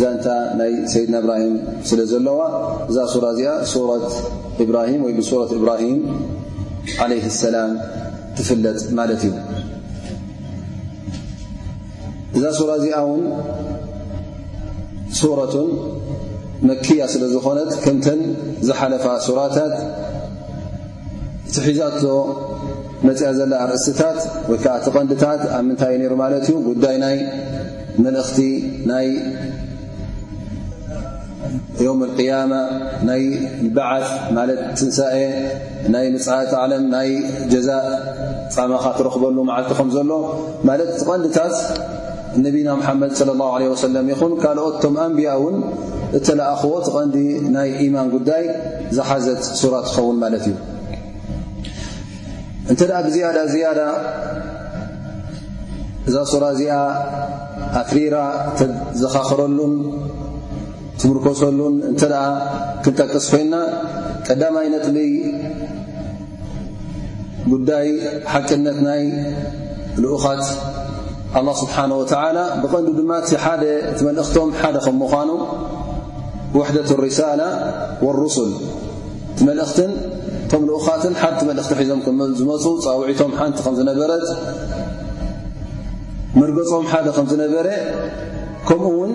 ዛንታ ናይ ሰይድና እብራሂም ስለ ዘለዋ እዛ ሱራ እዚኣ ሱረት እብራሂም ወይ ብሱረት እብራሂም ዓለይህ ሰላም ትፍለጥ ማለት እዩ እዛ ሱራ እዚኣ ውን ሱረቱን መክያ ስለ ዝኾነት ከምተን ዝሓለፋ ሱራታት እቲ ሒዛቶ መጽያ ዘላ ኣርእስትታት ወይ ከዓ እቲ ቐንድታት ኣብ ምንታይ እዩ ነይሩ ማለት እዩ ጉዳይ ናይ መልእኽቲ ናይ ዮም ቅያማ ናይ በዓት ማለት ትንሳኤ ናይ ምፅት ዓለም ናይ ጀዛ ፃማኻ ትረኽበሉ መዓልቲ ከም ዘሎ ማለት እቲ ቐንድታት ነቢና ሓመድ صለ ላه ለ ወሰለም ይኹን ካልኦት ቶም ኣንብያ እውን እተለኣኽዎ እቲ ቐንዲ ናይ ኢማን ጉዳይ ዝሓዘት ሱራ ትኸውን ማለት እዩ እንተ ብዝያዳ ዝያዳ እዛ ሱራ እዚኣ ኣትሪራ ዘኻኽረሉን ትምርኮሰሉን እንተ ክንጠቅስ ኮይና ቀዳማይ ነጥቢ ጉዳይ ሓቅነት ናይ ልኡኻት ኣላ ስብሓን ወተዓላ ብቐንዱ ድማ እቲ ሓደ እቲ መልእኽቶም ሓደ ከም ምዃኑ ውሕደት ሪሳላ ወሩሱል እቲ መልእኽትን እቶም ልኡኻትን ሓንቲ መልእኽቲ ሒዞም ዝመፁ ፃውዒቶም ሓንቲ ከም ዝነበረት መርገፆም ሓደ ከም ዝነበረ ከምኡ ውን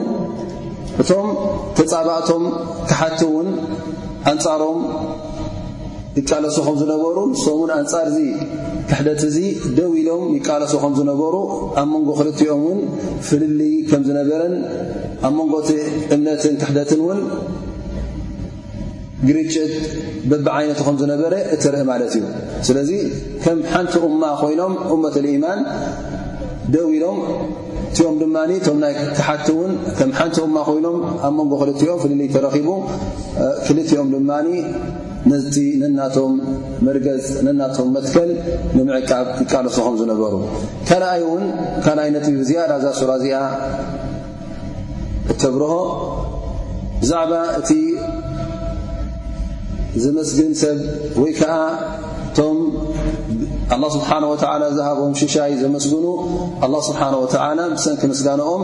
እቶም ተፃባእቶም ክሓቲ ውን ኣንፃሮም ይቃለሱ ከም ዝነበሩ ንሶምን ኣንጻርዚ ክሕደት እዚ ደው ኢሎም ይቃለሱ ከም ዝነበሩ ኣብ መንጎ ክልቲኦም እውን ፍልልይ ከም ዝነበረን ኣብ መንጎቲ እምነትን ክሕደትን እውን ግርጭት በብዓይነቱ ከም ዝነበረ እትርኢ ማለት እዩ ስለዚ ከም ሓንቲ እማ ኮይኖም እመት ልኢማን ደው ኢሎም እቲኦም ድማ እቶም ናይ ክሓቲ እውን ከም ሓንቲ እማ ኮይኖም ኣብ መንጎ ክልቲኦም ፍልልይ ተረኺቡ ክልቲኦም ድማ ነቲ ነናቶም መርገጽ ነናቶም መትከል ንምዕቃብ ይቃለሱ ከም ዝነበሩ ካልኣይ እውን ካልኣይ ነጥቢ ብዝያዳ እዛ ሱራ እዚኣ እተብርሆ ብዛዕባ እቲ ዘመስግን ሰብ ወይ ከዓ እቶም ኣላ ስብሓን ወተዓላ ዝሃቦም ሽሻይ ዘመስግኑ ኣላ ስብሓን ወተዓላ ብሰንኪ ምስጋንኦም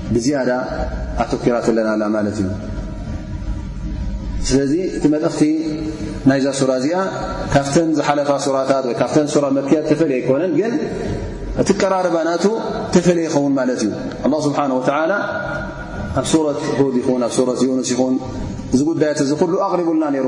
ብዝያዳ ኣተኪራትለን ኣላ ማለት እዩ ስለዚ እቲ መልእኽቲ ናይዛ ሱራ እዚኣ ካብተን ዝሓለፋ ሱራታት ወይ ካብተን ሱራ መክያት ተፈልየ ኣይኮነን ግን እቲ ቀራርባ ናቱ ተፈለየ ይኸውን ማለት እዩ ኣላ ስብሓን ወተላ ኣብ ሱረት ሁድ ይኹን ኣብ ሱረት ዩኑስ ይኹን እዚ ጉዳያት እዚ ኩሉ ኣቕሪቡልና ነይሩ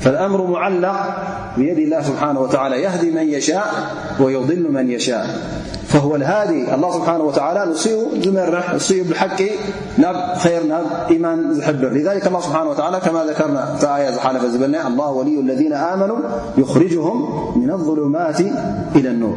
فالأمر معلق بيد الله سبحانه وتعالى يهدي من يشاء ويضل من يشاء فهو الهادالله سبحانه وتعالى ص لح خيرإمان زلذلكالله سبحانه وتعالى كما ذكرنا يل الله ولي الذين آمنوا يخرجهم من الظلمات إلى النور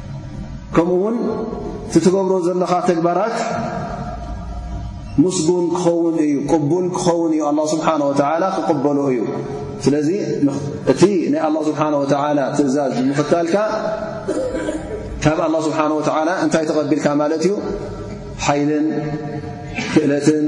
ከምኡ ውን እቲ ትገብሮ ዘለኻ ተግባራት ምስጉን ክኸውን እዩ ቅቡል ክኸውን እዩ ኣላ ስብሓን ወተዓላ ክቕበሎ እዩ ስለዚ እቲ ናይ ኣላ ስብሓን ወተዓላ ትእዛዝ ንምኽታልካ ካብ ኣላ ስብሓን ወተዓላ እንታይ ተቐቢልካ ማለት እዩ ሓይልን ክእለትን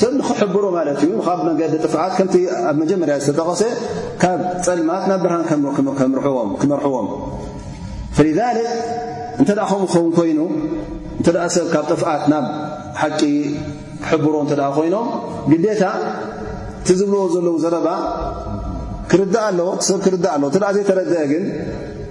ሰብ ንክሕብሮ ማለት እዩ ካብ መንገዲ ጥፍዓት ከምቲ ኣብ መጀመርያ ዝተጠቐሰ ካብ ጸልማት ናብ ብርሃን ክመርሕዎም ፈሊዘ እንተ ከምኡ ክኸውን ኮይኑ እንተ ሰብ ካብ ጥፍኣት ናብ ሓቂ ክሕብሮ እተ ኮይኖም ግዴታ እቲ ዝብልዎ ዘለዉ ዘረባ ክርዳእ ኣለዎ ሰብ ክርዳእ ኣለዎ እተ ዘይተረድአ ግን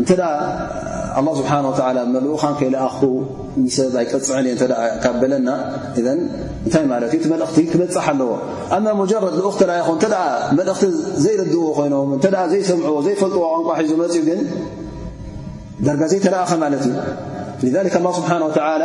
እንተ ኣላ ስብሓን ወተላ መልኡኻን ከይለኣኹ ንሰብ ኣይቀፅዕን እየ እተ ካብ በለና እንታይ ማለት እዩ እቲ መልእኽቲ ክበፅሕ ኣለዎ ኣማ ሙጀረድ ልኡኽ ተላ ይኹ እተ መልእኽቲ ዘይርድእዎ ኮይኖም እተ ዘይሰምዕዎ ዘይፈልጥዎ ቋንቋ ሒዙ መፅኡ ግን ደርጋ ዘይተለእኸ ማለት እዩ ስብሓን ወተላ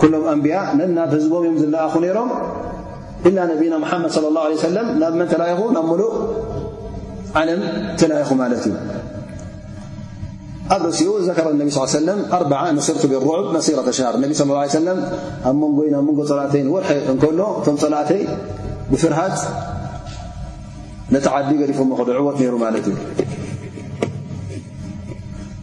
ኩሎም ኣንብያ ነናብ ህዝቦም እዮም ዝለኣኹ ነይሮም ኢላ ነብና ሙሓመድ ለ ላ ሰለም ናብ መን ተላኢኹ ናብ ሙሉእ ዓለም ተላኢኹ ማለት እዩ ኣብ ርእሲኡ ዘከረ ነቢ ስ ሰለም ኣርዓ ንስርቱ ብሩዕብ መሲረተ ሻሃር ነቢ ስለ ላ ሰለም ኣብ መንጎይ ናብ መንጎ ፀላእተይን ወርሒ እንከሎ እቶም ፀላእተይ ብፍርሃት ነቲ ዓዲ ገዲፎ መኸዶ ዕወት ነይሩ ማለት እዩ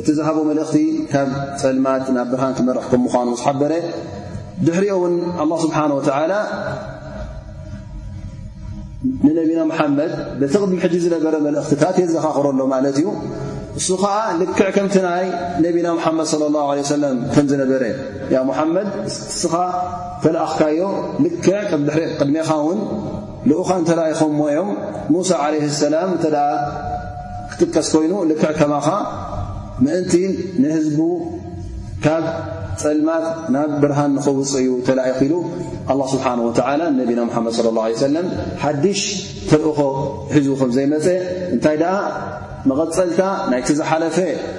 እቲ ዝሃቦ መልእኽቲ ካብ ጸልማት ናብ ብርሃን ክመርሕ ከም ምዃኑ ምስ ሓበረ ድሕሪኦ እውን ኣላ ስብሓን ወተዓላ ንነቢና መሓመድ በቲ ቅድሚ ሕጂ ዝነበረ መልእኽትታት የዘኻኽሮ ኣሎ ማለት እዩ እሱ ኸዓ ልክዕ ከምቲ ናይ ነቢና ሙሓመድ صለ ላه ለ ሰለም ከም ዝነበረ ያ ሙሓመድ እስኻ ተለኣኽካዮ ልክዕ ቅድሜኻ እውን ልኡካን ተላኢኾሞ እዮም ሙሳ ዓለይሂ ሰላም እንተ ክጥቀስ ኮይኑ ልክዕ ከማኻ ምእንቲ ንህዝቡ ካብ ጸልማት ናብ ብርሃን ንኸውጽእ እዩ ተላኢኹ ኢሉ ኣላ ስብሓን ወተዓላ ነቢና ሙሓመድ ስለ ላ ሰለም ሓድሽ ተልእኾ ሒዙ ከም ዘይመጸ እንታይ ደኣ መቐጸልታ ናይቲ ዝሓለፈ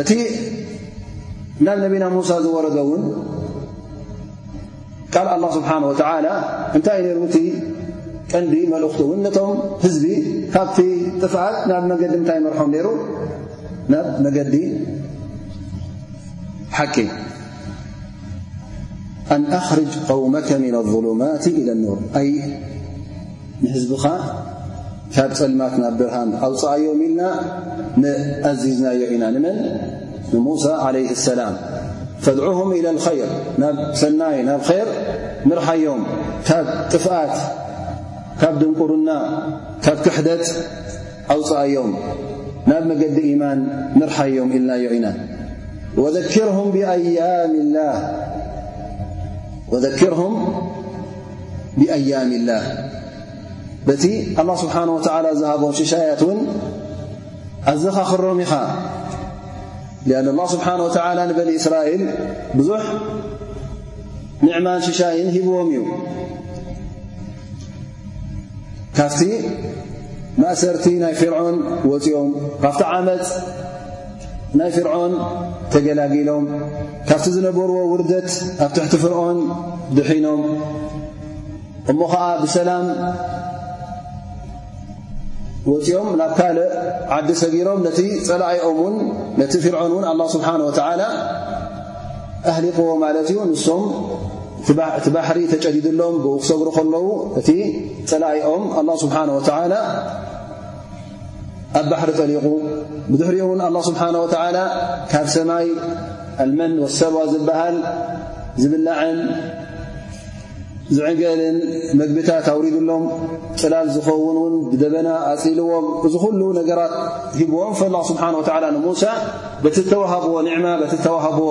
እቲ ናብ ነቢና ሙሳ ዝወረዶ እውን ቃል ኣላ ስብሓን ወተዓላ እንታይ እዩ ነይሩ እቲ ቀንዲ መልእኽቲ እውን ነቶም ህዝቢ ካብቲ ጥፍኣት ናብ መገዲ እንታይ መርሖም ነይሩ ናብ መገዲ ሓቂ ኣን ኣኽርጅ ቀውመከ ምና ኣظሉማት ኢለ ኑር ንህዝብኻ ካብ ጸልማት ናብ ብርሃን ኣውጽኣዮም ኢልና ንኣዚዝናዮ ኢና። ንመን? ንሙሳ ዓለይህ ሰላም። ፈድዑሁም ኢለ ልኸይር ናብ ሰናይ ናብ ኸይር ምርሓዮም ካብ ጥፍኣት ካብ ድንቁርና ካብ ክሕደት ኣውፅኣዮም ናብ መገዲ ኢማን ምርሓዮም ኢልናዮ ኢና ወዘክርሁም ብኣያም ላህ ብኣያሚ ላህ በቲ ኣላ ስብሓን ወተዓላ ዝሃቦም ሽሻያት እውን ኣዘኻኽሮም ኢኻ ሊኣን ኣላ ስብሓን ወተዓላ ንበኒ እስራኤል ብዙሕ ኒዕማን ሽሻይን ሂብዎም እዩ ካፍቲ ማእሰርቲ ናይ ፍርዖን ወፂኦም ካብቲ ዓመፅ ናይ ፍርዖን ተገላጊሎም ካብቲ ዝነበርዎ ውርደት ኣብ ትሕቲ ፍርዖን ድሒኖም እሞ ኸዓ ብሰላም ወፂኦም ናብ ካልእ ዓዲ ሰጊሮም ነቲ ፀላኣኦም ውን ነቲ ፍርዖን እውን ኣላ ስብሓን ወተዓላ ኣህሊቕዎ ማለት እዩ ንሶም እቲ ባሕሪ ተጨዲድሎም ብኡ ክሰግሩ ከለዉ እቲ ፀላኣኦም ኣላ ስብሓን ወተዓላ ኣብ ባሕሪ ጠሊቑ ብድሕሪኡ እውን ኣላ ስብሓን ወተዓላ ካብ ሰማይ ኣልመን ወሰልዋ ዝበሃል ዝብላዕን ዝዕገልን መግብታት ኣውሪድሎም ፅላል ዝኸውን እውን ብደበና ኣፅልዎም እዚ ኩሉ ነገራት ሂብዎም ፈላ ስብሓን ወተዓላ ንሙሳ በቲ ተዋሃብዎ ኒዕማ በቲ ተዋሃብዎ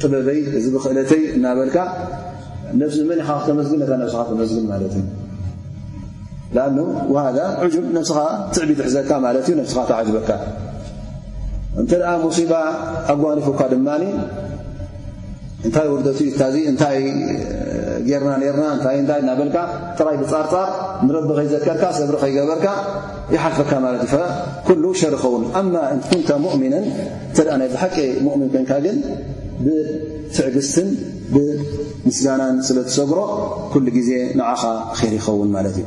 ጥበበይ እዚ ብክእለተይ እናበልካ ነብስ ንመን ኢኻ ክተመስግን ነታ ነብስኻ ተመስግን ማለት እዩ ኣ ወሃ ዕጁብ ነብስኻ ትዕቢ ትሕዘካ ማለት እዩ ነብስኻ ተዓጅበካ እንተ ደኣ ሙሲባ ኣጓኒፉካ ድማ እንታይ ውርደት እዩ እታዚ እንታይ ጌርና ነርና እንታይእንታይ እናበልካ ጥራይ ብጻርጻር ንረቢ ከይዘከርካ ሰብሪ ከይገበርካ ይሓልፈካ ማለት እዩ ኩሉ ሸር ይኸውን ኣማ እን ኩንተ ሙእሚነን እተ ናይ ብሓቂ ሙእምን ኮንካ ግን ብትዕግስትን ብምስጋናን ስለ ትሰግሮ ኩሉ ግዜ ንዓኻ ር ይኸውን ማለት እዩ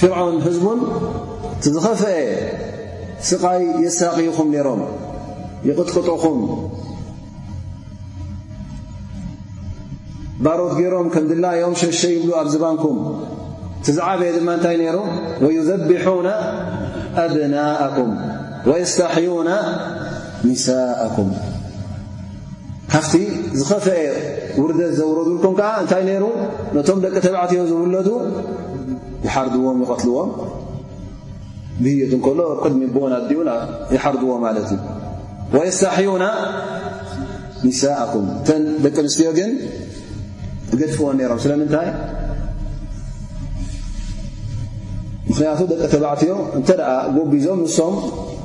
ፊርዓውን ህዝቡን እቲ ዝኸፍኤ ስቓይ የሳቕዩኹም ነይሮም፣ ይቕጥቅጡኹም፣ ባሮት ገይሮም ከም ድላዮም ሸሸ ይብሉ ኣብ ዝባንኩም፣ እቲ ዝዓበየ ድማ እንታይ ነይሩ ወዩዘቢሑና ኣብናእኩም ወየስተሕዩና ኒሳእኩም ካብቲ ዝኸፍአ ውርደት ዘውረዱልኩም ከኣ እንታይ ነይሩ ነቶም ደቂ ተባዕትዮ ዝውለዱ ይሓርድዎም ይቐትልዎም ብህየት እንከሎ ኣብ ቅድሚ ቦን ኣዲኡን ይሓርድዎ ማለት እዩ ወየስታሕዩና ኒሳእኩም እተን ደቂ ኣንስትዮ ግን ዝገድፍዎን ነይሮም ስለምንታይ ምኽንያቱ ደቂ ተባዕትዮ እንተ ደኣ ጎቢዞም ንሶም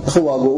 እኽዋግኡ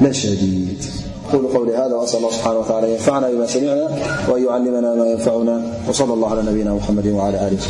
لشديد أقول قول هذا وأسأل الله سبحانه وتعالى أن ينفعنا بما سمعنا وأن يعلمنا ما ينفعنا وصلى الله على نبينا محمد وعلى آله وس